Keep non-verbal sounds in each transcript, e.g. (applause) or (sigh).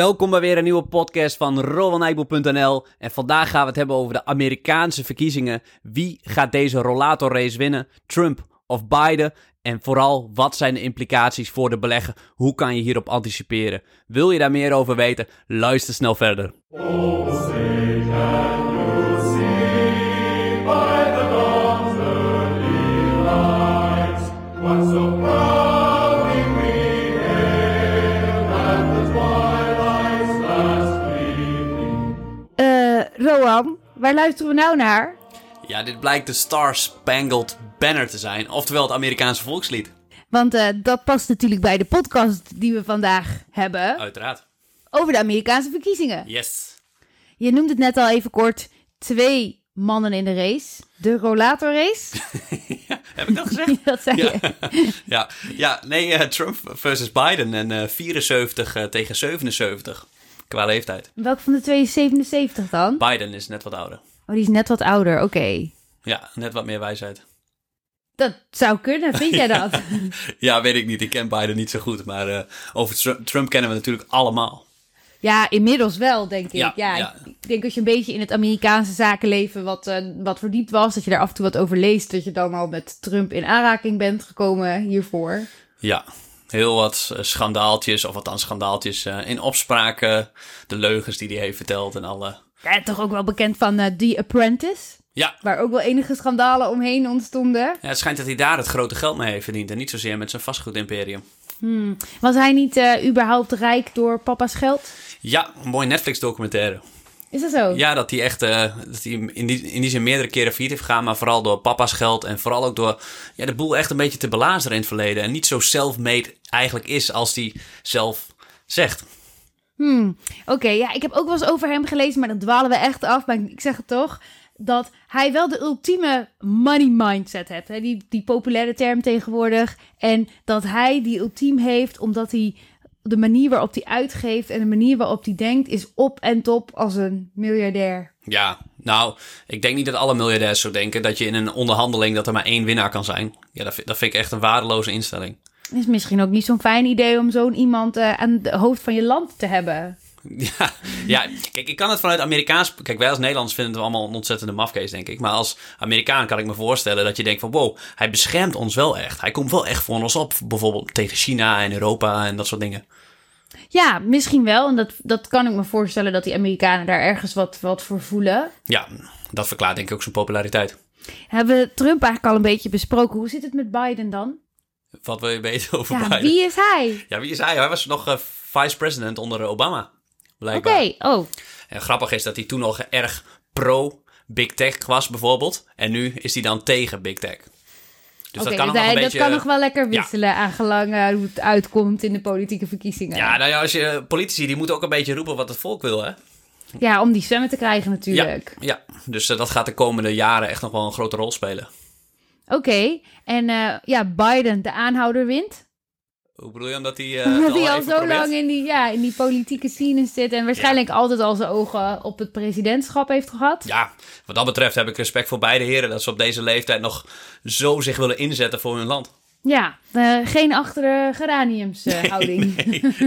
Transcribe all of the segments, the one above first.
Welkom bij weer een nieuwe podcast van RowanNijboel.nl. En vandaag gaan we het hebben over de Amerikaanse verkiezingen. Wie gaat deze rollatorrace winnen? Trump of Biden? En vooral, wat zijn de implicaties voor de belegger? Hoe kan je hierop anticiperen? Wil je daar meer over weten? Luister snel verder. Waar luisteren we nou naar? Ja, dit blijkt de Star Spangled Banner te zijn, oftewel het Amerikaanse volkslied. Want eh, dat past natuurlijk bij de podcast die we vandaag hebben Uiteraard. over de Amerikaanse verkiezingen. Yes. Je noemde het net al even kort, twee mannen in de race. De rollatorrace, (laughs) Heb ik dat gezegd? (laughs) dat zei Ja. je. (laughs) ja, ja, nee, eh, Trump versus Biden en eh 74 eh, tegen 77 qua leeftijd. Welke van de twee is 77 dan? Biden is net wat ouder. Oh, die is net wat ouder, oké. Ja, net wat meer wijsheid. Dat zou kunnen, vind jij (laughs) dat? (laughs) Ja, weet ik niet. Ik ken Biden niet zo goed. Maar eh, over Trump, Trump kennen we natuurlijk allemaal. ja, inmiddels wel, denk ik. Ja, Ja, ja. ik denk als je een beetje in het Amerikaanse zakenleven wat, eh, wat verdiept was, dat je daar af en toe wat over leest, dat je dan al met Trump in aanraking bent gekomen hiervoor. Ja, heel wat eh, schandaaltjes, of althans schandaaltjes eh, in opspraken. De leugens die hij heeft verteld en alle... Ja, toch ook wel bekend van eh, The Apprentice. Ja, Waar ook wel enige schandalen omheen ontstonden. ja, het schijnt dat hij daar het grote geld mee heeft verdiend. En niet zozeer met zijn vastgoedimperium. Was hij niet eh, überhaupt rijk door papa's geld? Ja, een mooi Netflix-documentaire. Is dat zo? Ja, dat hij echt eh, dat hij in, die, in die zin meerdere keren failliet heeft gegaan. Maar vooral door papa's geld. En vooral ook door ja, de boel echt een beetje te belazeren in het verleden. En niet zo self-made eigenlijk is als hij zelf zegt. Hmm. Oké, ja, ik heb ook wel eens over hem gelezen, maar dan dwalen we echt af. Maar ik zeg het toch, dat hij wel de ultieme money mindset heeft. Hè? Die, die populaire term tegenwoordig. En dat hij die ultiem heeft, omdat hij de manier waarop hij uitgeeft en de manier waarop hij denkt, is op en top als een miljardair. Ja, nou, ik denk niet dat alle miljardairs zo denken. Dat je in een onderhandeling dat er maar één winnaar kan zijn. Ja, dat vind, dat vind ik echt een waardeloze instelling. Is misschien ook niet zo'n fijn idee om zo'n iemand eh, aan het hoofd van je land te hebben. (laughs) Ja, ja, kijk, ik kan het vanuit Amerikaans... Kijk, wij als Nederlanders vinden het allemaal een ontzettende mafkees, denk ik. Maar als Amerikaan kan ik me voorstellen dat je denkt van... Wow, hij beschermt ons wel echt. Hij komt wel echt voor ons op. Bijvoorbeeld tegen China en Europa en dat soort dingen. Ja, misschien wel. En dat, dat kan ik me voorstellen dat die Amerikanen daar ergens wat, wat voor voelen. Ja, dat verklaart denk ik ook zijn populariteit. Hebben we Trump eigenlijk al een beetje besproken. Hoe zit het met Biden dan? Wat wil je weten over Ja, Biden? wie is hij? Ja, wie is hij? Hij was nog eh, vice-president onder Obama, Oké, blijkbaar. oh. En grappig is dat hij toen nog erg pro-big tech was, bijvoorbeeld. En nu is hij dan tegen big tech. Dus Oké, dat kan nog dus wel een hij- beetje... dat kan nog wel lekker Ja. wisselen, aangelang eh, hoe het uitkomt in de politieke verkiezingen. Ja, nou ja, als je politici die moeten ook een beetje roepen wat het volk wil, hè? Ja, om die stemmen te krijgen natuurlijk. Ja, dus eh, dat gaat de komende jaren echt nog wel een grote rol spelen. Oké, en eh, ja, Biden, de aanhouder wint. Hoe bedoel je omdat hij... eh, (laughs) Omdat het hij al zo probeert? lang in die, ja, in die politieke scene zit en waarschijnlijk altijd al zijn ogen op het presidentschap heeft gehad. Ja, wat dat betreft heb ik respect voor beide heren... dat ze op deze leeftijd nog zo zich willen inzetten voor hun land. Ja, eh, geen achter de geraniums eh, houding.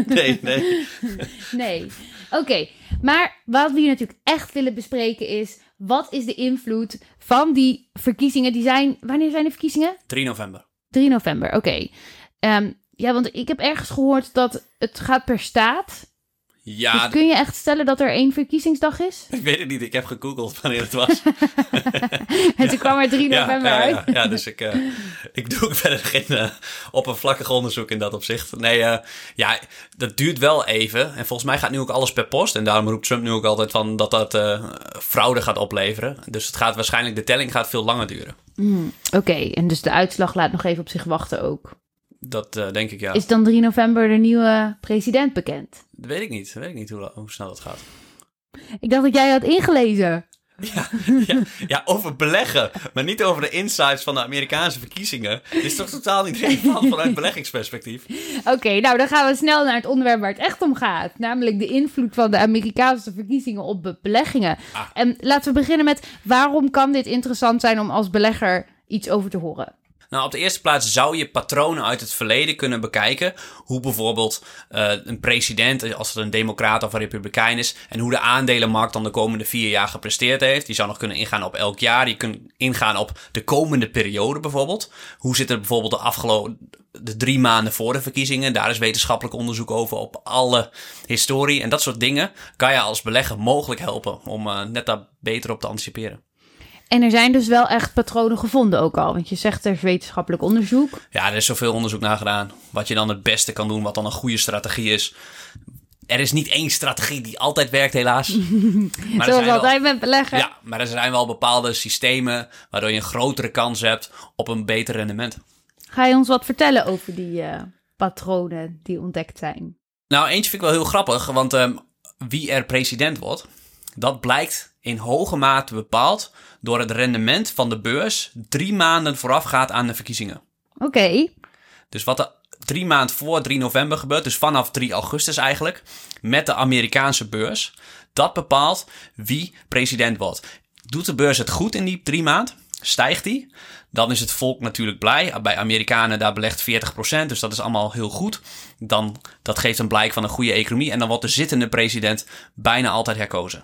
Nee, nee. (laughs) Nee. Oké, maar wat we hier natuurlijk echt willen bespreken is... wat is de invloed van die verkiezingen? Die zijn... Wanneer zijn de verkiezingen? 3 november. 3 november, oké. Ehm, ja, want ik heb ergens gehoord dat het gaat per staat. Ja, dus kun je echt stellen dat er één verkiezingsdag is? (laughs) ik weet het niet. Ik heb gegoogeld wanneer het was. (laughs) en toen kwam er 3 ja, november ja, uit. ja, ja, dus ik, eh, ik doe ook verder geen eh, oppervlakkig onderzoek in dat opzicht. Nee, eh, ja, dat duurt wel even. En volgens mij gaat nu ook alles per post. En daarom roept Trump nu ook altijd van dat dat fraude gaat opleveren. Dus het gaat waarschijnlijk, de telling gaat veel langer duren. Oké, en dus de uitslag laat nog even op zich wachten ook. Dat eh, denk ik, ja. Is dan 3 november de nieuwe president bekend? Dat weet ik niet. Dat weet ik niet hoe, hoe snel dat gaat. Ik dacht dat jij had ingelezen. (laughs) Ja, ja, ja, over beleggen, maar niet over de insights van de Amerikaanse verkiezingen. Dit is toch totaal niet relevant vanuit (laughs) beleggingsperspectief? Oké, nou dan gaan we snel naar het onderwerp waar het echt om gaat. Namelijk de invloed van de Amerikaanse verkiezingen op be- beleggingen. Ah. En laten we beginnen met waarom kan dit interessant zijn om als belegger iets over te horen? Nou, op de eerste plaats zou je patronen uit het verleden kunnen bekijken. Hoe bijvoorbeeld uh, een president, als het een democraat of een republikein is, en hoe de aandelenmarkt dan de komende vier jaar gepresteerd heeft. Je zou nog kunnen ingaan op elk jaar. Je kunt ingaan op de komende periode bijvoorbeeld. Hoe zit het bijvoorbeeld de afgelopen de drie maanden voor de verkiezingen. Daar is wetenschappelijk onderzoek over op alle historie. En dat soort dingen kan je als belegger mogelijk helpen om uh, net daar beter op te anticiperen. En er zijn dus wel echt patronen gevonden ook al. Want je zegt er is wetenschappelijk onderzoek. Ja, er is zoveel onderzoek naar gedaan. Wat je dan het beste kan doen, wat dan een goede strategie is. Er is niet één strategie die altijd werkt, helaas. (laughs) maar Zoals altijd met beleggen. Ja, maar er zijn wel bepaalde systemen waardoor je een grotere kans hebt op een beter rendement. Ga je ons wat vertellen over die uh, patronen die ontdekt zijn? Nou, eentje vind ik wel heel grappig, want um, wie er president wordt, dat blijkt in hoge mate bepaald door het rendement van de beurs drie maanden voorafgaat aan de verkiezingen. Oké. Okay. Dus wat er drie maanden voor 3 november gebeurt, dus vanaf 3 augustus eigenlijk, met de Amerikaanse beurs, dat bepaalt wie president wordt. Doet de beurs het goed in die drie maanden? Stijgt die? Dan is het volk natuurlijk blij. Bij Amerikanen daar belegt 40%, dus dat is allemaal heel goed. Dan, dat geeft een blijk van een goede economie. En dan wordt de zittende president bijna altijd herkozen.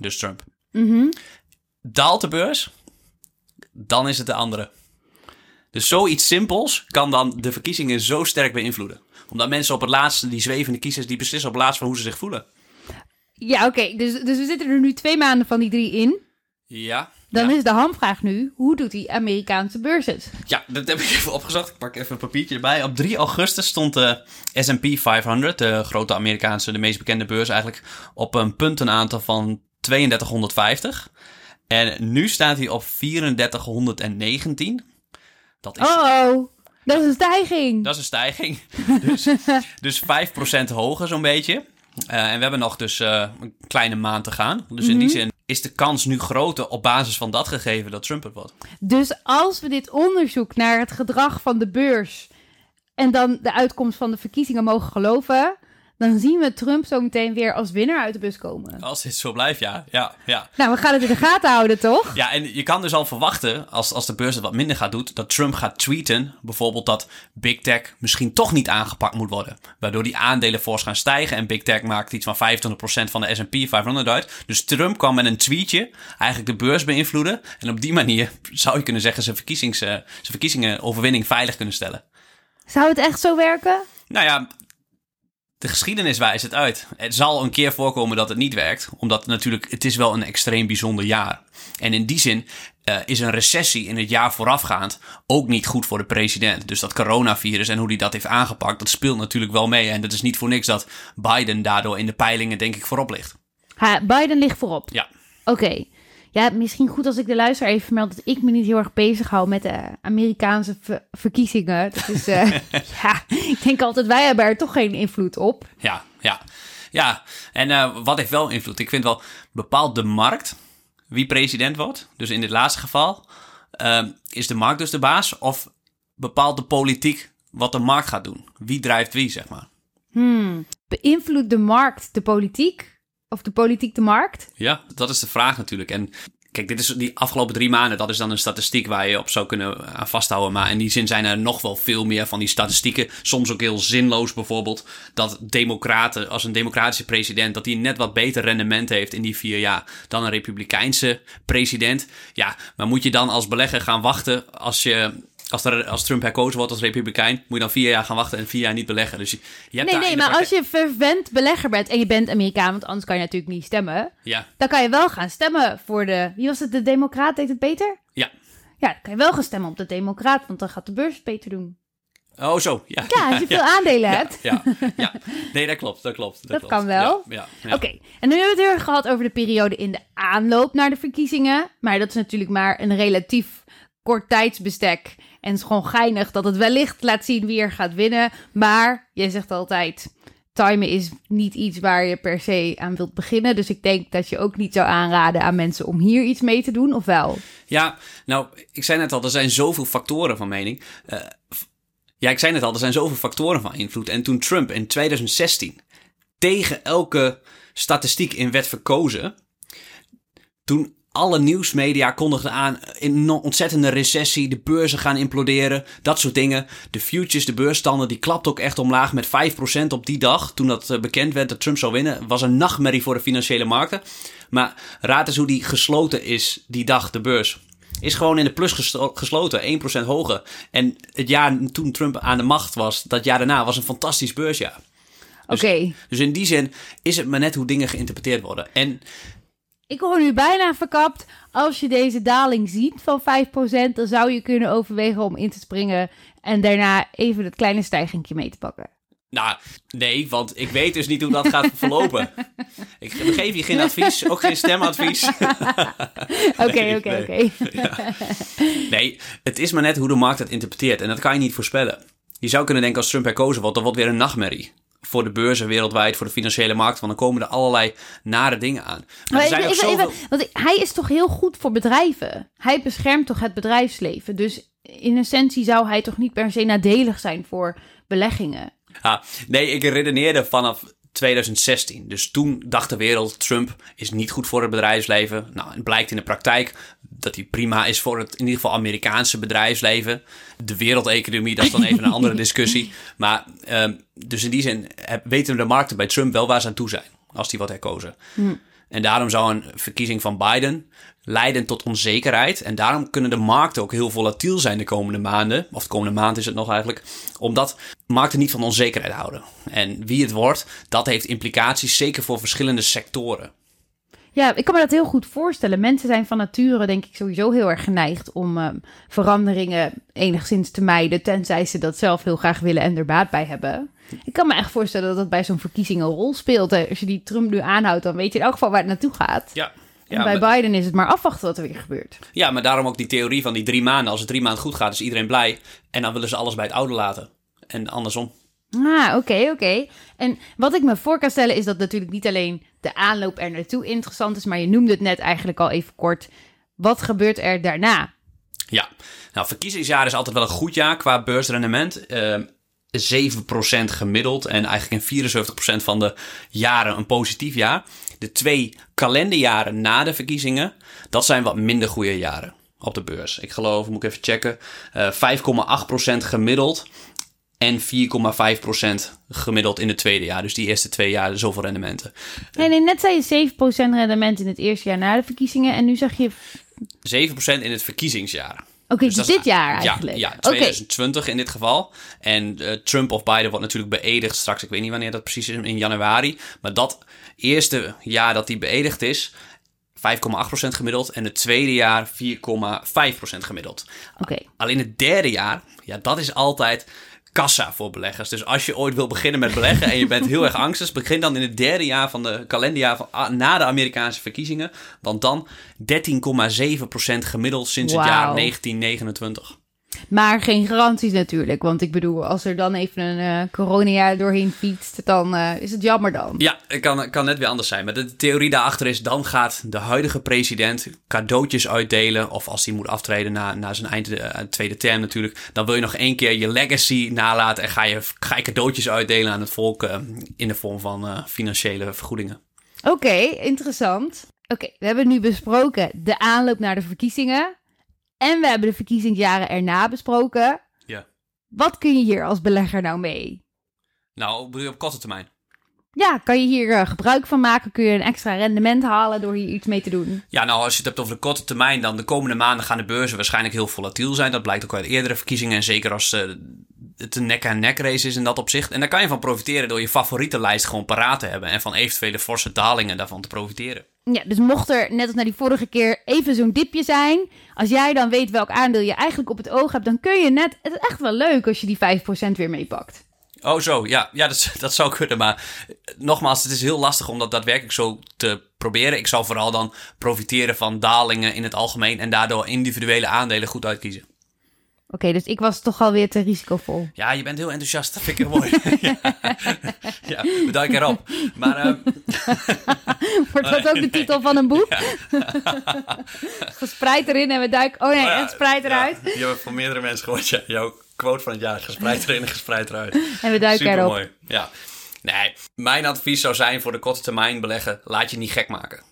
Dus Trump. Mm Daalt de beurs, dan is het de andere. Dus zoiets simpels kan dan de verkiezingen zo sterk beïnvloeden. Omdat mensen op het laatste, die zwevende kiezers, die beslissen op het laatst van hoe ze zich voelen. Ja, oké. Dus, dus we zitten er nu twee maanden van die drie in. Ja. Dan is de hamvraag nu, hoe doet die Amerikaanse beurs het? Ja, dat heb ik even opgezocht. Ik pak even een papiertje erbij. Op 3 augustus stond de S&P 500, de grote Amerikaanse, de meest bekende beurs eigenlijk, op een puntenaantal van 3250. En nu staat hij op 3419. Dat is... Oh, dat is een stijging. Dat is een stijging. (laughs) dus, dus 5% hoger zo'n beetje. Uh, en we hebben nog dus uh, een kleine maand te gaan. Dus in die mhm. zin is de kans nu groter op basis van dat gegeven dat Trump het wordt. Dus als we dit onderzoek naar het gedrag van de beurs en dan de uitkomst van de verkiezingen mogen geloven, dan zien we Trump zo meteen weer als winnaar uit de bus komen. Als dit zo blijft, ja. ja, ja. Nou, we gaan het in de gaten houden, toch? Ja, en je kan dus al verwachten, als, als de beurs het wat minder gaat doen, dat Trump gaat tweeten, bijvoorbeeld dat Big Tech misschien toch niet aangepakt moet worden. Waardoor die aandelen fors gaan stijgen en Big Tech maakt iets van 25% van de S&P 500 uit. Dus Trump kan met een tweetje eigenlijk de beurs beïnvloeden. En op die manier zou je kunnen zeggen zijn, verkiezings, eh, zijn verkiezingen overwinning veilig kunnen stellen. Zou het echt zo werken? Nou ja, de geschiedenis wijst het uit. Het zal een keer voorkomen dat het niet werkt, omdat natuurlijk het is wel een extreem bijzonder jaar. En in die zin uh, is een recessie in het jaar voorafgaand ook niet goed voor de president. Dus dat coronavirus en hoe hij dat heeft aangepakt, dat speelt natuurlijk wel mee. En dat is niet voor niks dat Biden daardoor in de peilingen denk ik voorop ligt. Ha, Biden ligt voorop? Ja. Oké. Ja, misschien goed als ik de luisteraar even vermeld dat ik me niet heel erg bezig hou met de Amerikaanse verkiezingen. Dat is, uh, (laughs) ja, ik denk altijd, wij hebben er toch geen invloed op. Ja, ja. Ja, en uh, wat heeft wel invloed? Ik vind wel, bepaalt de markt wie president wordt. Dus in dit laatste geval, uh, is de markt dus de baas? Of bepaalt de politiek wat de markt gaat doen? Wie drijft wie, zeg maar? Hmm. Beïnvloedt de markt de politiek? Of de politiek de markt? Ja, dat is de vraag natuurlijk. En kijk, dit is die afgelopen drie maanden, dat is dan een statistiek waar je op zou kunnen aan vasthouden. Maar in die zin zijn er nog wel veel meer van die statistieken. Soms ook heel zinloos bijvoorbeeld. Dat democraten, als een democratische president, dat hij net wat beter rendement heeft in die vier jaar dan een republikeinse president. Ja, maar moet je dan als belegger gaan wachten als je als, er, als Trump herkozen wordt als republikein, moet je dan vier jaar gaan wachten en vier jaar niet beleggen. Dus je, je hebt nee, nee, maar als je verwend belegger bent en je bent Amerikaan, want anders kan je natuurlijk niet stemmen. Ja. Dan kan je wel gaan stemmen voor de. Wie was het? De Democraat deed het beter? Ja. Ja, dan kan je wel gaan stemmen op de Democraat, want dan gaat de beurs beter doen. Oh, zo. Ja, ja als je (laughs) veel aandelen hebt. Ja, ja, nee, dat klopt. Dat klopt. Dat, kan wel. Ja, Oké, en nu hebben we het heel erg gehad over de periode in de aanloop naar de verkiezingen. Maar dat is natuurlijk maar een relatief kort tijdsbestek. En het gewoon geinig dat het wellicht laat zien wie er gaat winnen. Maar jij zegt altijd, timen is niet iets waar je per se aan wilt beginnen. Dus ik denk dat je ook niet zou aanraden aan mensen om hier iets mee te doen, of wel? Ja, nou, ik zei net al, er zijn zoveel factoren van mening. Uh, ja, ik zei net al, er zijn zoveel factoren van invloed. En toen Trump in 2016 tegen elke statistiek in werd verkozen, toen Alle nieuwsmedia kondigden aan een ontzettende recessie, de beurzen gaan imploderen, dat soort dingen. De futures, de beursstanden, die klapt ook echt omlaag met 5% op die dag. Toen dat eh, bekend werd dat Trump zou winnen, was een nachtmerrie voor de financiële markten. Maar raad eens hoe die gesloten is die dag, de beurs. Is gewoon in de plus gesloten, 1% hoger. En het jaar toen Trump aan de macht was, dat jaar daarna, was een fantastisch beursjaar. Dus, Oké. dus in die zin is het maar net hoe dingen geïnterpreteerd worden. En Ik hoor nu bijna verkapt. Als je deze daling ziet van 5%, dan zou je kunnen overwegen om in te springen. En daarna even het kleine stijgingje mee te pakken. Nou, nee, want ik weet dus niet hoe dat gaat verlopen. (laughs) Ik geef je geen advies, ook geen stemadvies. (laughs) (laughs) Oké, oké, oké. Nee, het is maar net hoe de markt het interpreteert. En dat kan je niet voorspellen. Je zou kunnen denken als Trump herkozen wordt, dat wordt weer een nachtmerrie. Voor de beurzen wereldwijd, voor de financiële markt. Want dan komen er allerlei nare dingen aan. Maar Maar er zijn even, zoveel... want hij is toch heel goed voor bedrijven? Hij beschermt toch het bedrijfsleven? Dus in essentie zou hij toch niet per se nadelig zijn voor beleggingen? Ah, nee, ik redeneerde vanaf 2016. Dus toen dacht de wereld, Trump is niet goed voor het bedrijfsleven. Nou, het blijkt in de praktijk dat hij prima is voor het, in ieder geval, Amerikaanse bedrijfsleven. De wereldeconomie, dat is dan even een andere (laughs) discussie. Maar, ehm, dus in die zin weten de markten bij Trump wel waar ze aan toe zijn. Als die wordt herkozen. En daarom zou een verkiezing van Biden leiden tot onzekerheid. En daarom kunnen de markten ook heel volatiel zijn de komende maanden. Of de komende maand is het nog eigenlijk. Omdat markten niet van onzekerheid houden. En wie het wordt, dat heeft implicaties zeker voor verschillende sectoren. Ja, ik kan me dat heel goed voorstellen. Mensen zijn van nature, denk ik, sowieso heel erg geneigd om ehm, veranderingen enigszins te mijden, tenzij ze dat zelf heel graag willen en er baat bij hebben. Ik kan me echt voorstellen dat dat bij zo'n verkiezing een rol speelt. Hè. Als je die Trump nu aanhoudt, dan weet je in elk geval waar het naartoe gaat. Ja. En Ja, bij maar, Biden is het maar afwachten wat er weer gebeurt. ja, maar daarom ook die theorie van die drie maanden. Als het drie maanden goed gaat, is iedereen blij. En dan willen ze alles bij het oude laten. En andersom. Ah, oké, oké. En wat ik me voor kan stellen is dat natuurlijk niet alleen de aanloop er naartoe interessant is, maar je noemde het net eigenlijk al even kort. Wat gebeurt er daarna? Ja, nou, verkiezingsjaar is altijd wel een goed jaar qua beursrendement. Eh 7% gemiddeld en eigenlijk in 74% van de jaren een positief jaar. De twee kalenderjaren na de verkiezingen, dat zijn wat minder goede jaren op de beurs. Ik geloof, moet ik even checken, eh 5,8% gemiddeld en 4,5% gemiddeld in het tweede jaar. Dus die eerste twee jaar zoveel rendementen. Nee, nee, net zei je 7% rendement in het eerste jaar na de verkiezingen. En nu zeg je. 7% in het verkiezingsjaar. Oké, Dus dus dit jaar eigenlijk. Ja, ja Oké. 2020 in dit geval. En eh, Trump of Biden wordt natuurlijk beëdigd straks. Ik weet niet wanneer dat precies is, in januari. Maar dat eerste jaar dat hij beëdigd is, 5,8% gemiddeld. En het tweede jaar 4,5% gemiddeld. Oké. Alleen het derde jaar, ja, dat is altijd kassa voor beleggers. Dus als je ooit wil beginnen met beleggen en je bent heel erg angstig, begin dan in het derde jaar van de kalenderjaar van, ah, na de Amerikaanse verkiezingen. Want dan 13,7% gemiddeld sinds het jaar Wauw. 1929. Maar geen garanties natuurlijk. Want ik bedoel, als er dan even een eh coronajaar doorheen fietst, dan eh, is het jammer dan. Ja, het kan, kan net weer anders zijn. Maar de theorie daarachter is, dan gaat de huidige president cadeautjes uitdelen. Of als hij moet aftreden na, na zijn eind, eh, tweede term natuurlijk. Dan wil je nog één keer je legacy nalaten. En ga je, ga je cadeautjes uitdelen aan het volk in de vorm van financiële vergoedingen. Oké, interessant. Oké, we hebben nu besproken de aanloop naar de verkiezingen. En we hebben de verkiezingsjaren erna besproken. Ja. Wat kun je hier als belegger nou mee? Nou, bedoel je op korte termijn? Ja, kan je hier eh, gebruik van maken? Kun je een extra rendement halen door hier iets mee te doen? Ja, nou, als je het hebt over de korte termijn, dan de komende maanden gaan de beurzen waarschijnlijk heel volatiel zijn. Dat blijkt ook uit eerdere verkiezingen. En zeker als eh, het een nek-aan-nek race is in dat opzicht. En daar kan je van profiteren door je favoriete lijst gewoon paraat te hebben. En van eventuele forse dalingen daarvan te profiteren. Ja, dus mocht er, net als na die vorige keer, even zo'n dipje zijn. Als jij dan weet welk aandeel je eigenlijk op het oog hebt, dan kun je net... Het is echt wel leuk als je die 5% weer meepakt. Oh, zo. Ja, ja dat, (laughs) dat zou kunnen. Maar eh, nogmaals, het is heel lastig om dat daadwerkelijk zo te proberen. Ik zou vooral dan profiteren van dalingen in het algemeen. En daardoor individuele aandelen goed uitkiezen. Oké, dus ik was toch alweer te risicovol. Ja, je bent heel enthousiast. Dat vind ik heel mooi. ja, (laughs) ja bedank erop. Maar ehm, (laughs) Wordt dat ook de titel van een boek? (laughs) Gespreid erin en we duiken... Oh nee, ja, en spreid eruit. Ja, je hebt van meerdere mensen gehoord. Ja, jouw quote van het jaar. Gespreid erin en gespreid eruit. En we duiken erop. Supermooi. Ja. Nee, mijn advies zou zijn voor de korte termijn beleggen. Laat je niet gek maken.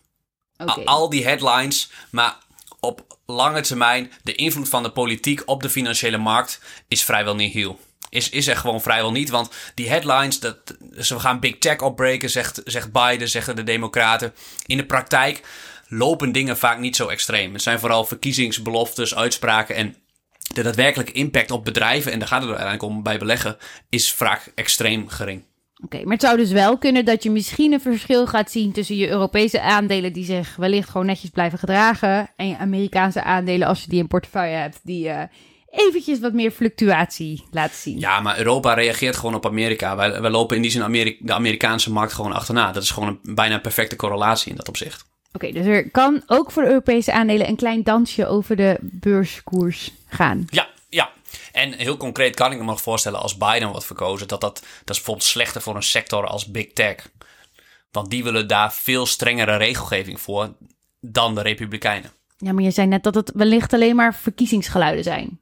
Al die headlines, maar op lange termijn de invloed van de politiek op de financiële markt is vrijwel nihil. Is, is er gewoon vrijwel niet, want die headlines, dat, ze gaan big tech opbreken, zegt, zegt Biden, zeggen de democraten. In de praktijk lopen dingen vaak niet zo extreem. Het zijn vooral verkiezingsbeloftes, uitspraken en de daadwerkelijke impact op bedrijven, en daar gaat het uiteindelijk om bij beleggen, is vaak extreem gering. Oké, maar het zou dus wel kunnen dat je misschien een verschil gaat zien tussen je Europese aandelen die zich wellicht gewoon netjes blijven gedragen en je Amerikaanse aandelen als je die in portefeuille hebt die eh, eventjes wat meer fluctuatie laten zien. Ja, maar Europa reageert gewoon op Amerika. Wij, wij lopen in die zin Ameri de Amerikaanse markt gewoon achterna. Dat is gewoon een bijna perfecte correlatie in dat opzicht. Oké, dus er kan ook voor de Europese aandelen een klein dansje over de beurskoers gaan. Ja, ja. En heel concreet kan ik me nog voorstellen als Biden wordt verkozen, dat, dat, dat is bijvoorbeeld slechter voor een sector als Big Tech. Want die willen daar veel strengere regelgeving voor dan de Republikeinen. Ja, maar je zei net dat het wellicht alleen maar verkiezingsgeluiden zijn.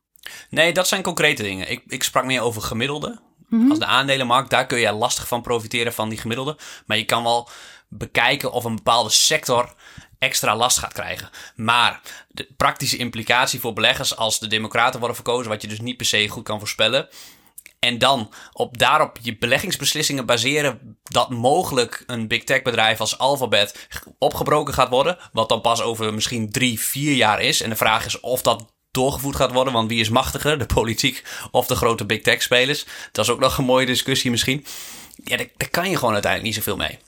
Nee, dat zijn concrete dingen. Ik, ik sprak meer over gemiddelde. Mhm. Als de aandelenmarkt, daar kun je lastig van profiteren van die gemiddelde. Maar je kan wel bekijken of een bepaalde sector extra last gaat krijgen. Maar de praktische implicatie voor beleggers als de democraten worden verkozen, wat je dus niet per se goed kan voorspellen. En dan op daarop je beleggingsbeslissingen baseren dat mogelijk een big tech bedrijf als Alphabet opgebroken gaat worden. Wat dan pas over misschien drie, vier jaar is. En de vraag is of dat doorgevoerd gaat worden. Want wie is machtiger, de politiek of de grote big tech spelers? Dat is ook nog een mooie discussie misschien. Ja, daar, daar kan je gewoon uiteindelijk niet zoveel mee.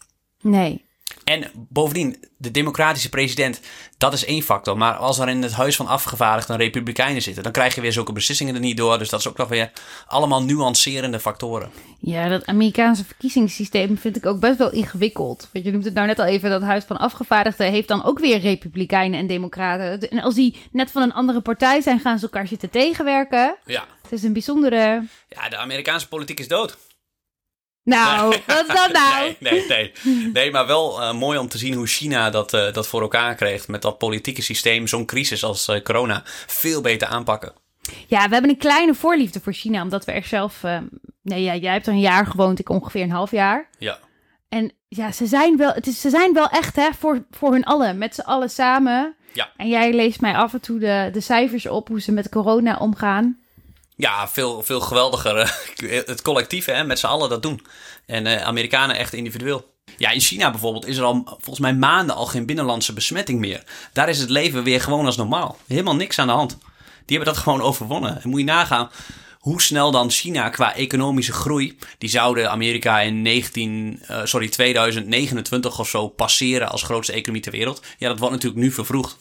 Nee. En bovendien, de democratische president, dat is één factor. Maar als er in het huis van afgevaardigden republikeinen zitten, dan krijg je weer zulke beslissingen er niet door. Dus dat is ook nog weer allemaal nuancerende factoren. Ja, dat Amerikaanse verkiezingssysteem vind ik ook best wel ingewikkeld. Want je noemt het nou net al even, dat Huis van Afgevaardigden heeft dan ook weer republikeinen en democraten. En als die net van een andere partij zijn, gaan ze elkaar zitten tegenwerken. Ja. Het is een bijzondere... Ja, de Amerikaanse politiek is dood. Nou, wat is dat (laughs) nou? Nee, nee, nee. Nee, maar wel uh, mooi om te zien hoe China dat, uh, dat voor elkaar kreeg. Met dat politieke systeem, zo'n crisis als uh, corona, veel beter aanpakken. Ja, we hebben een kleine voorliefde voor China, omdat we er zelf... nee, ja, jij hebt er een jaar gewoond, ik ongeveer een half jaar. Ja. En ja, ze zijn wel, het is, ze zijn wel echt hè, voor, voor hun allen, met z'n allen samen. Ja. En jij leest mij af en toe de, de cijfers op, hoe ze met corona omgaan. Ja, veel, veel geweldiger. (laughs) Het collectief, hè, met z'n allen dat doen. En uh, Amerikanen echt individueel. Ja, in China bijvoorbeeld is er al volgens mij maanden al geen binnenlandse besmetting meer. Daar is het leven weer gewoon als normaal. Helemaal niks aan de hand. Die hebben dat (laughs) gewoon overwonnen. En moet je nagaan hoe snel dan China qua economische groei, die zouden Amerika in 19, uh, sorry, 2029 of zo passeren als grootste economie ter wereld. Ja, dat wordt natuurlijk nu vervroegd.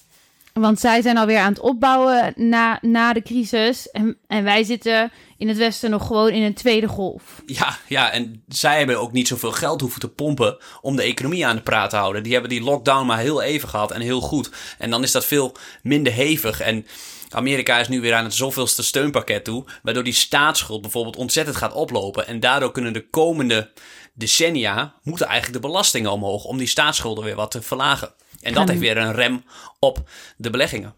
Want zij zijn alweer aan het opbouwen na, na de crisis. En, en wij zitten in het Westen nog gewoon in een tweede golf. Ja, ja, en zij hebben ook niet zoveel geld hoeven te pompen om de economie aan de praat te houden. Die hebben die lockdown maar heel even gehad en heel goed. En dan is dat veel minder hevig. En Amerika is nu weer aan het zoveelste steunpakket toe, waardoor die staatsschuld bijvoorbeeld ontzettend gaat oplopen. En daardoor kunnen de komende decennia, moeten eigenlijk de belastingen omhoog om die staatsschulden weer wat te verlagen. En dat heeft weer een rem op de beleggingen.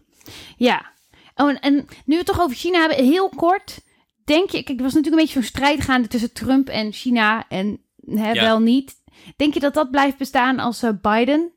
Ja. Oh, en, en nu we het toch over China hebben, heel kort. Denk je, kijk, er was natuurlijk een beetje zo'n strijd gaande tussen Trump en China en hè, Ja. wel niet. Denk je dat dat blijft bestaan als eh, Biden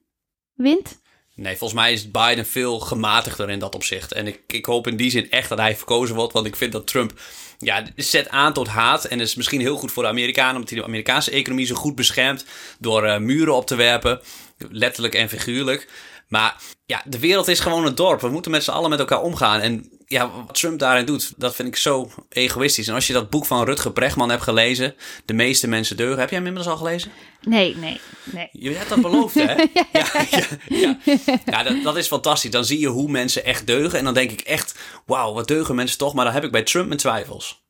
wint? Nee, volgens mij is Biden veel gematigder in dat opzicht. En ik, ik hoop in die zin echt dat hij verkozen wordt. Want ik vind dat Trump ja, zet aan tot haat. En is misschien heel goed voor de Amerikanen. Omdat hij de Amerikaanse economie zo goed beschermt. Door eh, muren op te werpen. Letterlijk en figuurlijk. Maar ja, de wereld is gewoon een dorp. We moeten met z'n allen met elkaar omgaan. En ja, wat Trump daarin doet, dat vind ik zo egoïstisch. En als je dat boek van Rutger Bregman hebt gelezen, De meeste mensen deugen. Heb jij hem inmiddels al gelezen? Nee, nee, nee. Je hebt dat beloofd, hè? (laughs) ja, ja, ja. ja dat, dat is fantastisch. Dan zie je hoe mensen echt deugen. En dan denk ik echt, wauw, wat deugen mensen toch. Maar dan heb ik bij Trump mijn twijfels.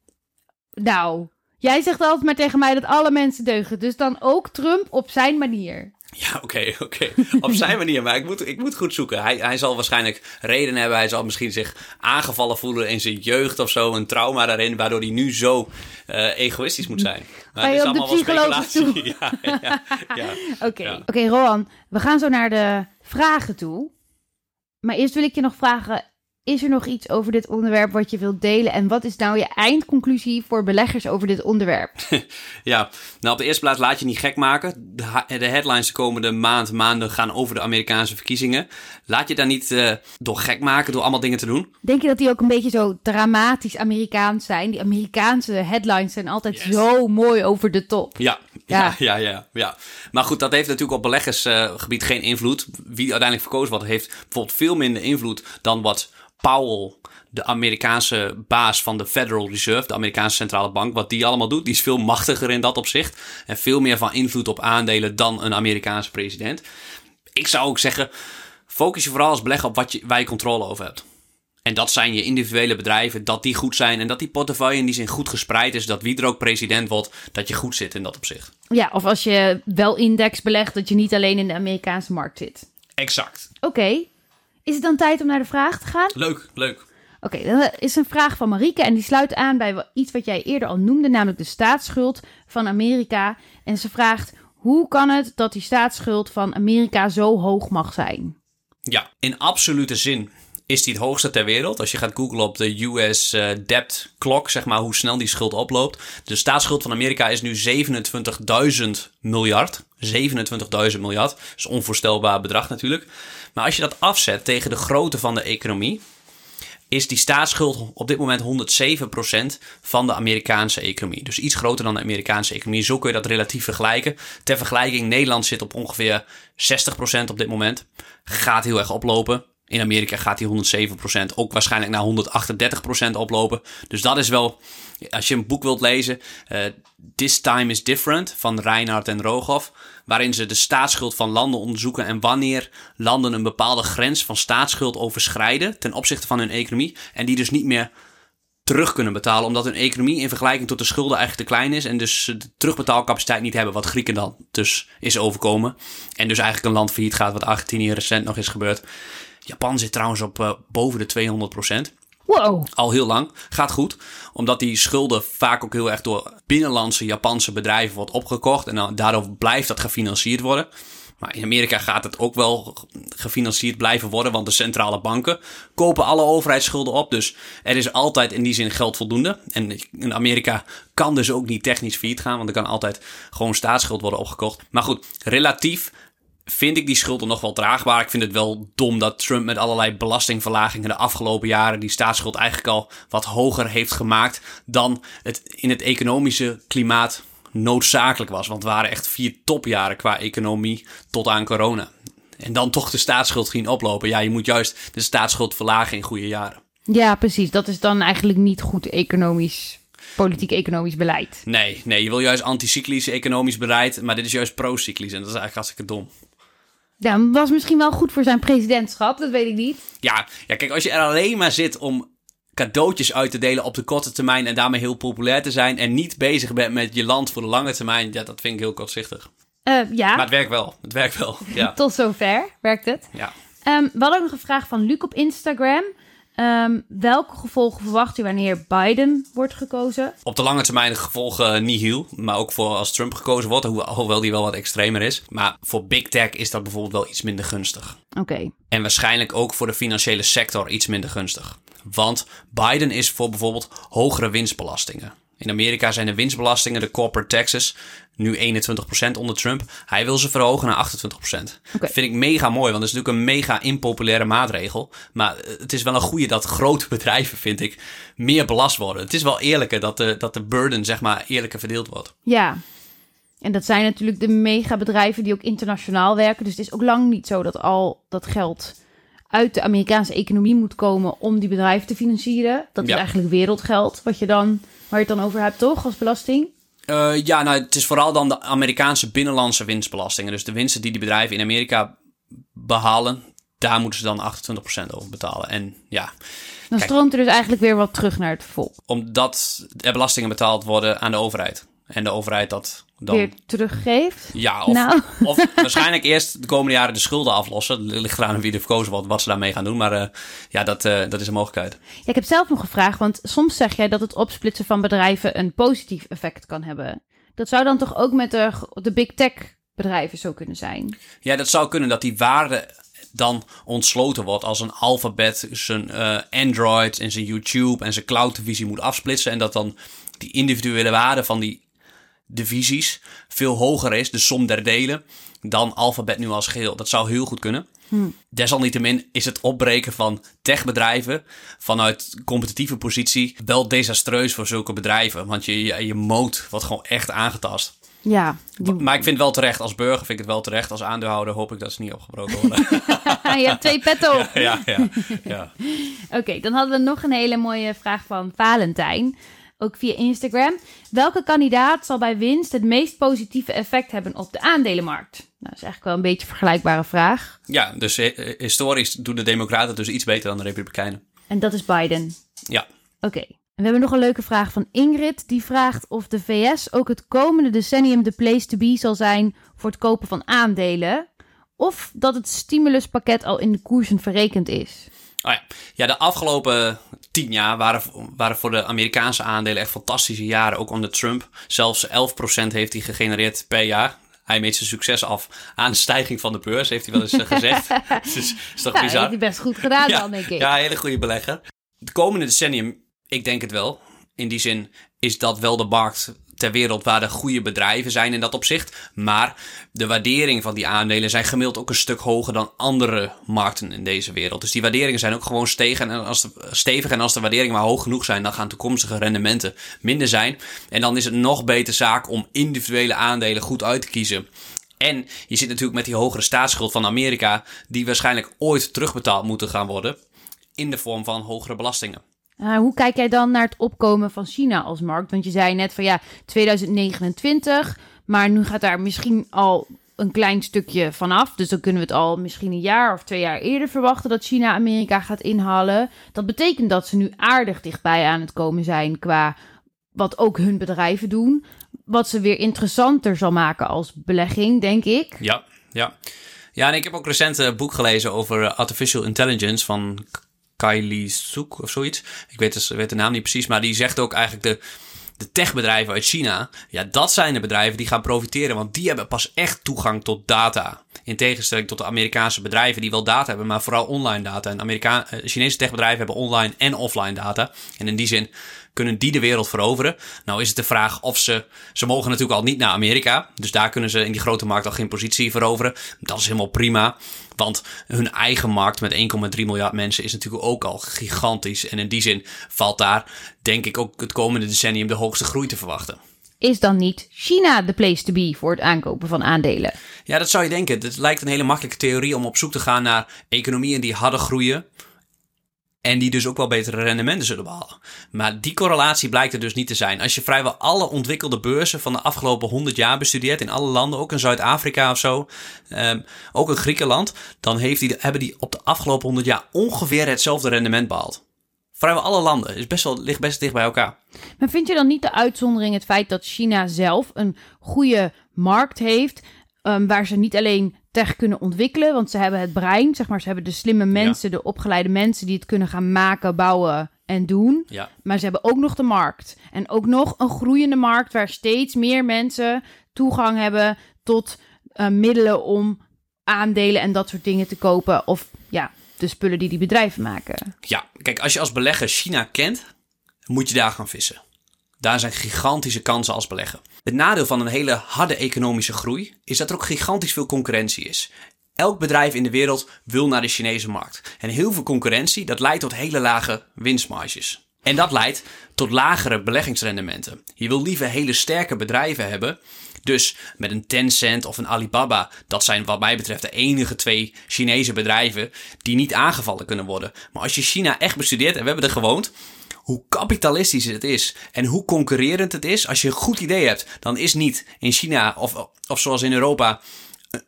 Nou, jij zegt altijd maar tegen mij dat alle mensen deugen. Dus dan ook Trump op zijn manier. Ja, oké, (laughs) oké. Op zijn manier. Maar ik moet, ik moet goed zoeken. Hij, hij zal waarschijnlijk reden hebben. Hij zal misschien zich aangevallen voelen in zijn jeugd of zo. Een trauma daarin, waardoor hij nu zo eh, egoïstisch moet zijn. Maar Ga je het is op de allemaal psycholoog speculatie. (laughs) Ja, ja, ja. (laughs) Oké, oké, Rohan, we gaan zo naar de vragen toe. Maar eerst wil ik je nog vragen: is er nog iets over dit onderwerp wat je wilt delen? En wat is nou je eindconclusie voor beleggers over dit onderwerp? (laughs) ja, nou op de eerste plaats laat je niet gek maken. De, de headlines de komende maand, maanden gaan over de Amerikaanse verkiezingen. Laat je daar niet uh, door gek maken door allemaal dingen te doen. Denk je dat die ook een beetje zo dramatisch Amerikaans zijn? Die Amerikaanse headlines zijn altijd zo mooi over de top. Ja, ja, (laughs) ja, ja, ja. Maar goed, dat heeft natuurlijk op beleggersgebied geen invloed. Wie uiteindelijk verkozen wordt, heeft bijvoorbeeld veel minder invloed dan wat Powell, de Amerikaanse baas van de Federal Reserve, de Amerikaanse centrale bank, wat die allemaal doet, die is veel machtiger in dat opzicht. En veel meer van invloed op aandelen dan een Amerikaanse president. Ik zou ook zeggen, focus je vooral als belegger op wat je, waar je controle over hebt. En dat zijn je individuele bedrijven, dat die goed zijn en dat die portefeuille in die zin goed gespreid is, dat wie er ook president wordt, dat je goed zit in dat opzicht. Ja, of als je wel index belegt, dat je niet alleen in de Amerikaanse markt zit. Exact. Oké, is het dan tijd om naar de vraag te gaan? Leuk, leuk. Oké, okay, dat is een vraag van Marieke en die sluit aan bij iets wat jij eerder al noemde, namelijk de staatsschuld van Amerika. En ze vraagt: hoe kan het dat die staatsschuld van Amerika zo hoog mag zijn? Ja, in absolute zin is die het hoogste ter wereld. Als je gaat googlen op de US eh, debt clock, zeg maar hoe snel die schuld oploopt. De staatsschuld van Amerika is nu 27.000 miljard. 27.000 miljard. Dat is een onvoorstelbaar bedrag natuurlijk. Maar als je dat afzet tegen de grootte van de economie, is die staatsschuld op dit moment 107% van de Amerikaanse economie. Dus iets groter dan de Amerikaanse economie. Zo kun je dat relatief vergelijken. Ter vergelijking, Nederland zit op ongeveer 60% op dit moment. Gaat heel erg oplopen. In Amerika gaat die 107% ook waarschijnlijk naar 138% oplopen. Dus dat is wel, als je een boek wilt lezen, uh, This Time is Different van Reinhard en Rogoff, waarin ze de staatsschuld van landen onderzoeken en wanneer landen een bepaalde grens van staatsschuld overschrijden ten opzichte van hun economie en die dus niet meer terug kunnen betalen, omdat hun economie in vergelijking tot de schulden eigenlijk te klein is en dus de terugbetaalcapaciteit niet hebben, wat Grieken dan dus is overkomen. En dus eigenlijk een land failliet gaat, wat Argentinië recent nog is gebeurd. Japan zit trouwens op uh, boven de 200 procent. Wow. Al heel lang. Gaat goed. Omdat die schulden vaak ook heel erg door binnenlandse Japanse bedrijven wordt opgekocht. En dan, daardoor blijft dat gefinancierd worden. Maar in Amerika gaat het ook wel gefinancierd blijven worden, want de centrale banken kopen alle overheidsschulden op. Dus er is altijd in die zin geld voldoende. En in Amerika kan dus ook niet technisch failliet gaan, want er kan altijd gewoon staatsschuld worden opgekocht. Maar goed, relatief vind ik die schulden nog wel draagbaar. Ik vind het wel dom dat Trump met allerlei belastingverlagingen de afgelopen jaren die staatsschuld eigenlijk al wat hoger heeft gemaakt dan het in het economische klimaat noodzakelijk was. Want het waren echt vier topjaren qua economie tot aan corona. En dan toch de staatsschuld ging oplopen. Ja, je moet juist de staatsschuld verlagen in goede jaren. Ja, precies. Dat is dan eigenlijk niet goed economisch politiek-economisch beleid. Nee, nee, je wil juist anticyclisch economisch beleid, maar dit is juist pro-cyclisch en dat is eigenlijk hartstikke dom. Ja, was misschien wel goed voor zijn presidentschap, dat weet ik niet. Ja, ja, kijk, als je er alleen maar zit om cadeautjes uit te delen op de korte termijn en daarmee heel populair te zijn en niet bezig bent met je land voor de lange termijn, ja, dat vind ik heel kortzichtig. Uh, ja. Maar het werkt wel. Het werkt wel. Ja. (laughs) Tot zover werkt het. Ja. Um, we hadden nog een vraag van Luc op Instagram. Um, welke gevolgen verwacht u wanneer Biden wordt gekozen? Op de lange termijn de gevolgen niet heel. Maar ook voor als Trump gekozen wordt, hoewel die wel wat extremer is. Maar voor big tech is dat bijvoorbeeld wel iets minder gunstig. Oké. En waarschijnlijk ook voor de financiële sector iets minder gunstig. Want Biden is voor bijvoorbeeld hogere winstbelastingen. In Amerika zijn de winstbelastingen, de corporate taxes, nu 21% onder Trump. Hij wil ze verhogen naar 28%. Dat vind ik mega mooi, want dat is natuurlijk een mega impopulaire maatregel. Maar het is wel een goede dat grote (laughs) bedrijven, vind ik, meer belast worden. Het is wel eerlijker dat de, dat de burden, zeg maar, eerlijker verdeeld wordt. Ja, en dat zijn natuurlijk de megabedrijven die ook internationaal werken. Dus het is ook lang niet zo dat al dat geld uit de Amerikaanse economie moet komen om die bedrijven te financieren. Dat is eigenlijk wereldgeld, wat je dan, waar je het dan over hebt, toch, als belasting? Uh, ja, nou, het is vooral dan de Amerikaanse binnenlandse winstbelastingen. Dus de winsten die die bedrijven in Amerika behalen, daar moeten ze dan 28% over betalen. En ja. Dan stroomt er dus eigenlijk weer wat terug naar het volk. Omdat er belastingen betaald worden aan de overheid. En de overheid dat dan... Weer teruggeeft? Ja, of, nou. (laughs) of (laughs) waarschijnlijk eerst de komende jaren de schulden aflossen. Het ligt eraan wie er verkozen wordt, wat ze daarmee gaan doen. Maar uh, ja, dat, uh, dat is een mogelijkheid. Ja, ik heb zelf nog gevraagd, want soms zeg jij dat het opsplitsen van bedrijven een positief effect kan hebben. Dat zou dan toch ook met de, de big tech bedrijven zo kunnen zijn? Ja, dat zou kunnen dat die waarde dan ontsloten wordt als een alfabet zijn uh, Android en zijn YouTube en zijn cloud divisie moet afsplitsen. En dat dan die individuele waarde van die divisies veel hoger is, de som der delen, dan alfabet nu als geheel. Dat zou heel goed kunnen. Hmm. Desalniettemin is het opbreken van techbedrijven vanuit competitieve positie wel desastreus voor zulke bedrijven. Want je, je, je moot wordt gewoon echt aangetast. Ja. Maar ik vind het wel terecht. Als burger vind ik het wel terecht. Als aandeelhouder hoop ik dat ze niet opgebroken worden. (laughs) je hebt twee petten op. Ja, ja, ja. (laughs) Oké, dan hadden we nog een hele mooie vraag van Valentijn. Ook via Instagram. Welke kandidaat zal bij winst het meest positieve effect hebben op de aandelenmarkt? Nou, dat is eigenlijk wel een beetje een vergelijkbare vraag. Ja, dus eh, historisch doen de Democraten dus iets beter dan de Republikeinen. En dat is Biden. Ja. Oké. En we hebben nog een leuke vraag van Ingrid. Die vraagt of de VS ook het komende decennium de place to be zal zijn voor het kopen van aandelen. Of dat het stimuluspakket al in de koersen verrekend is. Oh ja. ja, de afgelopen tien jaar waren, waren voor de Amerikaanse aandelen echt fantastische jaren. Ook onder Trump. Zelfs 11% heeft hij gegenereerd per jaar. Hij meet zijn succes af aan de stijging van de beurs, heeft hij wel eens eh, gezegd. (laughs) dus is toch ja, bizar? heeft hij best goed gedaan dan, denk ik. Ja, hele goede belegger. De komende decennium ik denk het wel. In die zin is dat wel de markt ter wereld waar de goede bedrijven zijn in dat opzicht. Maar de waardering van die aandelen zijn gemiddeld ook een stuk hoger dan andere markten in deze wereld. Dus die waarderingen zijn ook gewoon stegen en als de, stevig. En als de waarderingen maar hoog genoeg zijn, dan gaan toekomstige rendementen minder zijn. En dan is het nog beter zaak om individuele aandelen goed uit te kiezen. En je zit natuurlijk met die hogere staatsschuld van Amerika, die waarschijnlijk ooit terugbetaald moeten gaan worden. In de vorm van hogere belastingen. Uh, hoe kijk jij dan naar het opkomen van China als markt? Want je zei net van ja, 2029, maar nu gaat daar misschien al een klein stukje vanaf. Dus dan kunnen we het al misschien een jaar of twee jaar eerder verwachten dat China Amerika gaat inhalen. Dat betekent dat ze nu aardig dichtbij aan het komen zijn qua wat ook hun bedrijven doen. Wat ze weer interessanter zal maken als belegging, denk ik. Ja, ja. Ja, en ik heb ook recent een boek gelezen over artificial intelligence van Kylie Soek of zoiets. Ik weet, dus, weet de naam niet precies, maar die zegt ook eigenlijk de, de techbedrijven uit China. Ja, dat zijn de bedrijven die gaan profiteren, want die hebben pas echt toegang tot data. In tegenstelling tot de Amerikaanse bedrijven die wel data hebben, maar vooral online data. En Amerika eh, Chinese techbedrijven hebben online en offline data. En in die zin kunnen die de wereld veroveren? Nou is het de vraag of ze... Ze mogen natuurlijk al niet naar Amerika. Dus daar kunnen ze in die grote markt al geen positie veroveren. Dat is helemaal prima. Want hun eigen markt met 1,3 miljard mensen is natuurlijk ook al gigantisch. En in die zin valt daar, denk ik, ook het komende decennium de hoogste groei te verwachten. Is dan niet China de place to be voor het aankopen van aandelen? Ja, dat zou je denken. Het lijkt een hele makkelijke theorie om op zoek te gaan naar economieën die harder groeien. En die dus ook wel betere rendementen zullen behalen. Maar die correlatie blijkt er dus niet te zijn. Als je vrijwel alle ontwikkelde beurzen van de afgelopen 100 jaar bestudeert, in alle landen, ook in Zuid-Afrika of zo, um, ook in Griekenland, dan heeft die, hebben die op de afgelopen 100 jaar ongeveer hetzelfde rendement behaald. Vrijwel alle landen. Is best wel, ligt best dicht bij elkaar. Maar vind je dan niet de uitzondering het feit dat China zelf een goede markt heeft, um, waar ze niet alleen tech kunnen ontwikkelen. Want ze hebben het brein, zeg maar. Ze hebben de slimme mensen, de opgeleide mensen die het kunnen gaan maken, bouwen en doen. Ja. Maar ze hebben ook nog de markt. En ook nog een groeiende markt waar steeds meer mensen toegang hebben tot uh, middelen om aandelen en dat soort dingen te kopen. Of ja, de spullen die die bedrijven maken. Ja, kijk, als je als belegger China kent, moet je daar gaan vissen. Daar zijn gigantische kansen als beleggen. Het nadeel van een hele harde economische groei is dat er ook gigantisch veel concurrentie is. Elk bedrijf in de wereld wil naar de Chinese markt. En heel veel concurrentie, dat leidt tot hele lage winstmarges. En dat leidt tot lagere beleggingsrendementen. Je wil liever hele sterke bedrijven hebben. Dus met een Tencent of een Alibaba, dat zijn wat mij betreft de enige twee Chinese bedrijven die niet aangevallen kunnen worden. Maar als je China echt bestudeert, en we hebben er gewoond, hoe kapitalistisch het is en hoe concurrerend het is. Als je een goed idee hebt, dan is niet in China of, of zoals in Europa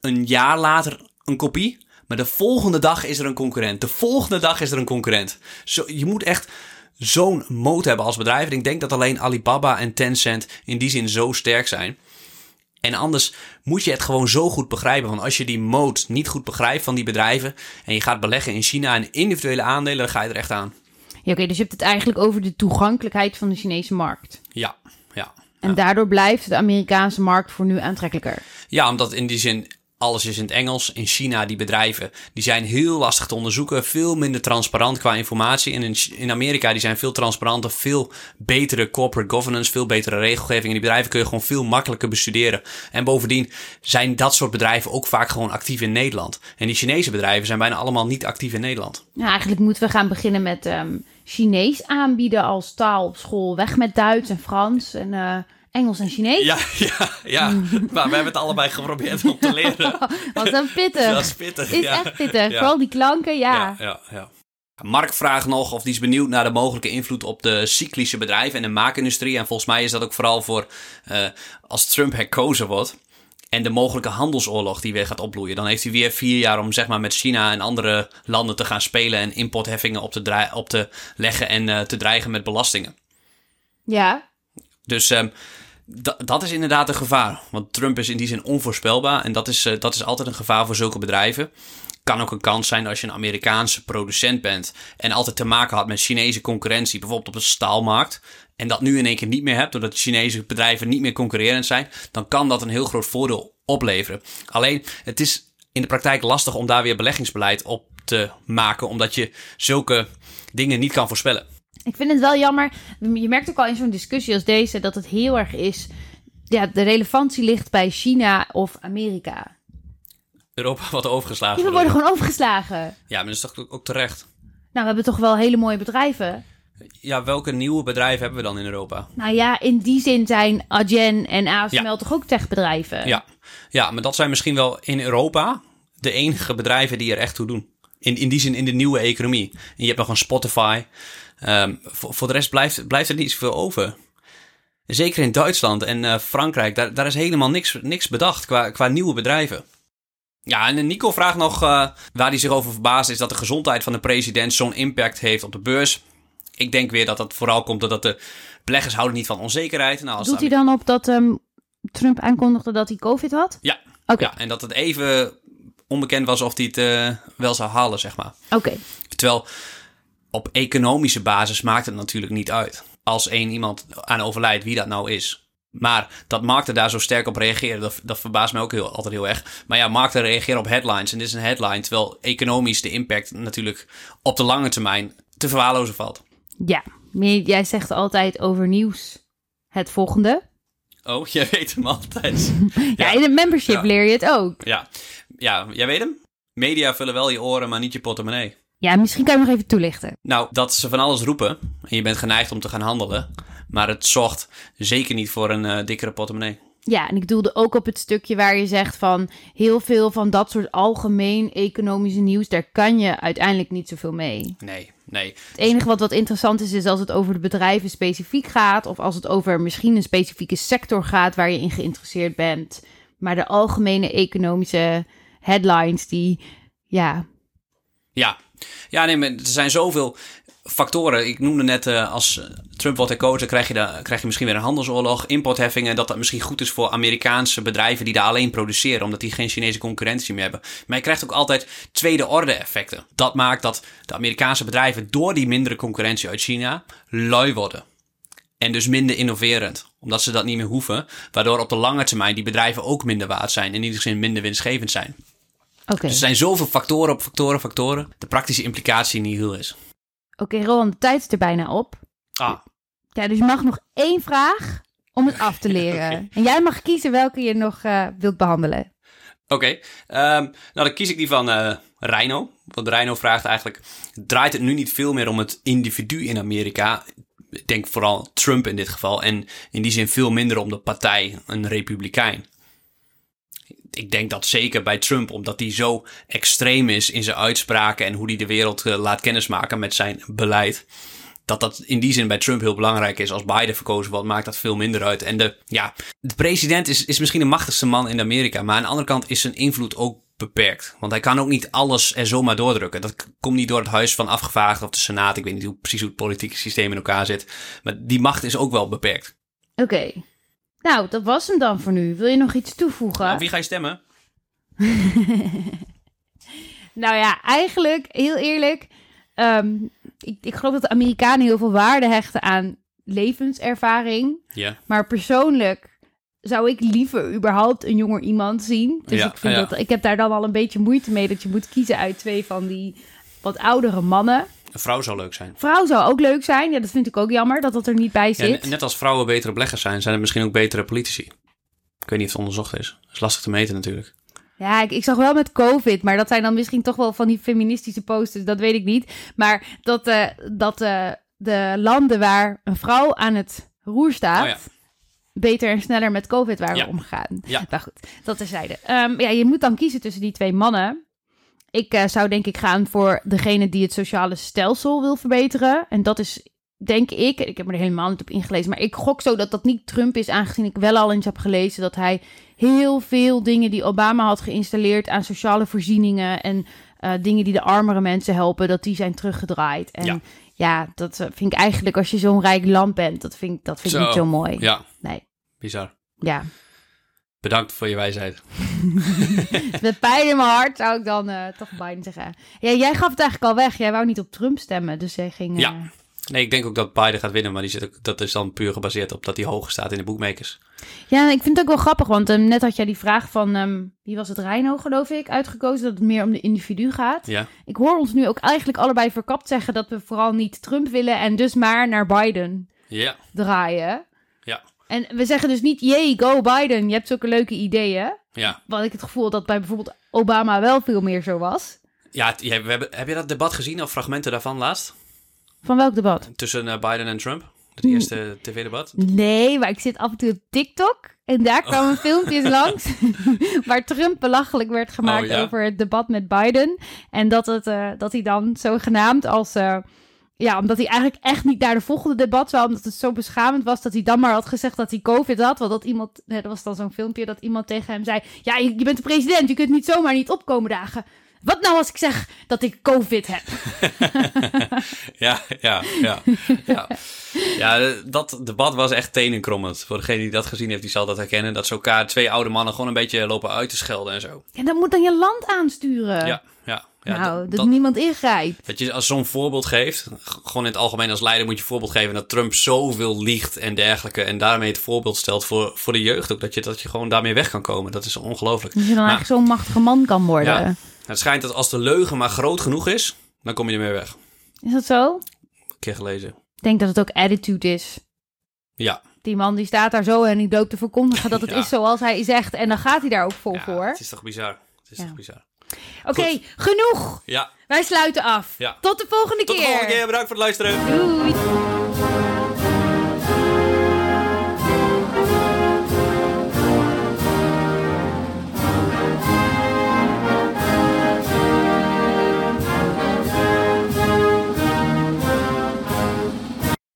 een jaar later een kopie. Maar de volgende dag is er een concurrent. De volgende dag is er een concurrent. Zo, je moet echt zo'n moot hebben als bedrijf. ik denk dat alleen Alibaba en Tencent in die zin zo sterk zijn. En anders moet je het gewoon zo goed begrijpen. Want als je die moot niet goed begrijpt van die bedrijven. en je gaat beleggen in China en individuele aandelen, dan ga je er echt aan. Oké, dus je hebt het eigenlijk over de toegankelijkheid van de Chinese markt. Ja, ja. En daardoor blijft de Amerikaanse markt voor nu aantrekkelijker. Ja, omdat in die zin alles is in het Engels. In China, die bedrijven, die zijn heel lastig te onderzoeken. Veel minder transparant qua informatie. En in, in Amerika, die zijn veel transparanter. Veel betere corporate governance, veel betere regelgeving. En die bedrijven kun je gewoon veel makkelijker bestuderen. En bovendien zijn dat soort bedrijven ook vaak gewoon actief in Nederland. En die Chinese bedrijven zijn bijna allemaal niet actief in Nederland. Nou, eigenlijk moeten we gaan beginnen met um, Chinees aanbieden als taal op school. Weg met Duits en Frans en... Uh Engels en Chinees. Ja, (laughs) ja, ja. maar we hebben het allebei geprobeerd om te leren. (laughs) Wat een pittig. Dat is pittig, Is echt pittig. Vooral die klanken, ja. Ja, ja, ja. Mark vraagt nog of hij is benieuwd naar de mogelijke invloed op de cyclische bedrijven en de maakindustrie. En volgens mij is dat ook vooral voor uh, als Trump herkozen wordt. En de mogelijke handelsoorlog die weer gaat opbloeien. Dan heeft hij weer vier jaar om zeg maar, met China en andere landen te gaan spelen. En importheffingen op te, op te leggen en uh, te dreigen met belastingen. Ja. Dus um, dat is inderdaad een gevaar. Want Trump is in die zin onvoorspelbaar. En dat is, uh, dat is altijd een gevaar voor zulke bedrijven. Kan ook een kans zijn als je een Amerikaanse producent bent. En altijd te maken had met Chinese concurrentie. Bijvoorbeeld op de staalmarkt. En dat nu in één keer niet meer hebt. Doordat Chinese bedrijven niet meer concurrerend zijn. Dan kan dat een heel groot voordeel opleveren. Alleen het is in de praktijk lastig om daar weer beleggingsbeleid op te maken. Omdat je zulke dingen niet kan voorspellen. Ik vind het wel jammer. Je merkt ook al in zo'n discussie als deze dat het heel erg is. Ja, de relevantie ligt bij China of Amerika. Europa (laughs) wordt overgeslagen. we worden gewoon overgeslagen. Ja, maar dat is toch ook terecht. Nou, we hebben toch wel hele mooie bedrijven. Ja, welke nieuwe bedrijven hebben we dan in Europa? Nou ja, in die zin zijn Adyen en ASML toch ook techbedrijven? Ja. ja, maar dat zijn misschien wel in Europa de enige bedrijven die er echt toe doen. In, in die zin in de nieuwe economie. En je hebt nog een Spotify. Um, voor, voor, de rest blijft, blijft er niet zoveel over. Zeker in Duitsland en uh, Frankrijk, daar, daar is helemaal niks, niks bedacht qua, qua nieuwe bedrijven. Ja, en Nico vraagt nog uh, waar hij zich over verbaast, is dat de gezondheid van de president zo'n impact heeft op de beurs. Ik denk weer dat dat vooral komt doordat de beleggers houden niet van onzekerheid. Nou, als Doet hij dan op dat um, Trump aankondigde dat hij COVID had? Ja. Okay. ja, en dat het even onbekend was of hij het uh, wel zou halen, zeg maar. Oké. Terwijl op economische basis maakt het natuurlijk niet uit. Als één iemand aan overlijdt, wie dat nou is. Maar dat markten daar zo sterk op reageren, dat, dat verbaast me ook heel, altijd heel erg. Maar ja, markten reageren op headlines. En dit is een headline, terwijl economisch de impact natuurlijk op de lange termijn te verwaarlozen valt. Ja, jij zegt altijd over nieuws het volgende. Oh, (laughs) jij weet hem altijd. (laughs) ja, in een membership leer je het ook. Ja. ja, jij weet hem? Media vullen wel je oren, maar niet je portemonnee. Ja, misschien kan je nog even toelichten. Nou, dat ze van alles roepen en je bent geneigd om te gaan handelen. Maar het zorgt zeker niet voor een uh, dikkere portemonnee. Ja, en ik doelde ook op het stukje waar je zegt van heel veel van dat soort algemeen economische nieuws, daar kan je uiteindelijk niet zoveel mee. Nee, nee. Het enige wat wat interessant is, is als het over de bedrijven specifiek gaat, of als het over misschien een specifieke sector gaat waar je in geïnteresseerd bent. Maar de algemene economische headlines, die, ja. Ja, ja, nee, maar er zijn zoveel factoren. Ik noemde net uh, als Trump wordt herkozen, krijg je, krijg je misschien weer een handelsoorlog, importheffingen. Dat dat misschien goed is voor Amerikaanse bedrijven die daar alleen produceren, omdat die geen Chinese concurrentie meer hebben. Maar je krijgt ook altijd tweede orde effecten. Dat maakt dat de Amerikaanse bedrijven door die mindere concurrentie uit China lui worden. En dus minder innoverend, omdat ze dat niet meer hoeven. Waardoor op de lange termijn die bedrijven ook minder waard zijn. En in ieder geval minder winstgevend zijn. Okay. Dus er zijn zoveel factoren op factoren, factoren. De praktische implicatie niet heel is. Oké, okay, Roland, de tijd is er bijna op. Ah. Ja, dus je mag nog één vraag om het af te (laughs) leren. En jij mag kiezen welke je nog uh, wilt behandelen. Oké, okay. um, nou dan kies ik die van uh, Reino. Want Reino vraagt eigenlijk, draait het nu niet veel meer om het individu in Amerika? Ik denk vooral Trump in dit geval. En in die zin veel minder om de partij, een republikein ik denk dat zeker bij Trump, omdat hij zo extreem is in zijn uitspraken en hoe hij de wereld uh, laat kennismaken met zijn beleid. Dat dat in die zin bij Trump heel belangrijk is. Als Biden verkozen wordt, maakt dat veel minder uit. En de, ja, de president is, is misschien de machtigste man in Amerika. Maar aan de andere kant is zijn invloed ook beperkt. Want hij kan ook niet alles er zomaar doordrukken. Dat komt niet door het Huis van Afgevaardigden of de Senaat. Ik weet niet hoe, precies hoe het politieke systeem in elkaar zit. Maar die macht is ook wel beperkt. Oké. Nou, dat was hem dan voor nu. Wil je nog iets toevoegen? Nou, wie ga je stemmen? (laughs) nou ja, eigenlijk, heel eerlijk. Ehm, ik, ik geloof dat de Amerikanen heel veel waarde hechten aan levenservaring. Ja. Maar persoonlijk zou ik liever überhaupt een jonger iemand zien. Dus Ja, ik, vind ja. dat, ik heb daar dan wel een beetje moeite mee dat je moet kiezen uit twee van die wat oudere mannen. Een vrouw zou leuk zijn. Vrouw zou ook leuk zijn. Ja, dat vind ik ook jammer dat dat er niet bij zit. ne- net als vrouwen betere beleggers zijn, zijn er misschien ook betere politici. Ik weet niet of het onderzocht is. Dat is lastig te meten natuurlijk. Ja, ik, ik zag wel met COVID, maar dat zijn dan misschien toch wel van die feministische posters, dat weet ik niet. Maar dat, eh, dat eh, de landen waar een vrouw aan het roer staat, Oh ja. beter en sneller met COVID waren Ja. omgegaan. Ja. Maar goed, dat terzijde. Ehm ja, je moet dan kiezen tussen die twee mannen. Ik eh, zou denk ik gaan voor degene die het sociale stelsel wil verbeteren. En dat is, denk ik, ik heb me er helemaal niet op ingelezen, maar ik gok zo dat dat niet Trump is, aangezien ik wel al eens heb gelezen dat hij heel veel dingen die Obama had geïnstalleerd aan sociale voorzieningen en eh, dingen die de armere mensen helpen, dat die zijn teruggedraaid. En ja, Ja. dat eh, vind ik eigenlijk als je zo'n rijk land bent, dat vind, ik- dat vind ik Zo. niet zo mooi. Ja, Nee, bizar. ja. Bedankt voor je wijsheid. (laughs) Met pijn in mijn hart zou ik dan eh, toch Biden zeggen. Ja, jij gaf het eigenlijk al weg. Jij wou niet op Trump stemmen, dus jij ging... eh, Ja. Nee, ik denk ook dat Biden gaat winnen, maar die zit ook, dat is dan puur gebaseerd op dat hij hoger staat in de boekmakers. Ja, ik vind het ook wel grappig, want ehm, net had jij die vraag van, ehm, wie was het, Reino geloof ik, uitgekozen, dat het meer om de individu gaat. Ja, Ik hoor ons nu ook eigenlijk allebei verkapt zeggen dat we vooral niet Trump willen en dus maar naar Biden ja, draaien. ja, En we zeggen dus niet, jee, go Biden, je hebt zulke leuke ideeën. ja. Wat ik het gevoel dat bij bijvoorbeeld Obama wel veel meer zo was. Ja, het- we hebben, heb je dat debat gezien of fragmenten daarvan laatst? Van welk debat? Tussen eh, Biden en Trump? Het eerste tv-debat? Nee, maar ik zit af en toe op TikTok. En daar Oh. kwamen filmpjes (laughs) langs. (laughs) waar Trump belachelijk werd gemaakt Oh, ja? over het debat met Biden. En dat, het, eh, dat hij dan zogenaamd als. eh, ja, omdat hij eigenlijk echt niet naar de volgende debat zou. Omdat het zo beschamend was dat hij dan maar had gezegd dat hij COVID had. Want dat iemand. Dat was dan zo'n filmpje dat iemand tegen hem zei. Ja, je, je bent de president. Je kunt niet zomaar niet opkomen dagen. Wat nou als ik zeg dat ik COVID heb? (laughs) Ja, ja, ja. ja. ja, dat debat was echt tenenkrommend. Voor degene die dat gezien heeft, die zal dat herkennen. Dat ze elkaar, twee oude mannen, gewoon een beetje lopen uit te schelden en zo. En dan moet dan je land aansturen. Ja, ja. Ja nou, dat- dat, dat- niemand ingrijpt. Dat je als zo'n voorbeeld geeft, gewoon in het algemeen als leider moet je een voorbeeld geven dat Trump zoveel liegt en dergelijke. En daarmee het voorbeeld stelt voor, voor de jeugd ook. Dat je, dat je gewoon daarmee weg kan komen. Dat is ongelooflijk. Dat je dan Maar- eigenlijk zo'n machtige man kan worden. Ja. Het schijnt dat als de leugen maar groot genoeg is, dan kom je ermee weg. Is dat zo? Een keer gelezen. Ik denk dat het ook attitude is. Ja, Die man die staat daar zo en die loopt te verkondigen dat het (laughs) Ja. is zoals hij zegt. En dan gaat hij daar ook vol ja voor. het is toch bizar. Het is toch bizar. Oké, genoeg. Ja, Wij sluiten af. Ja. Tot de volgende tot de keer. volgende keer. Bedankt voor het luisteren. Doei.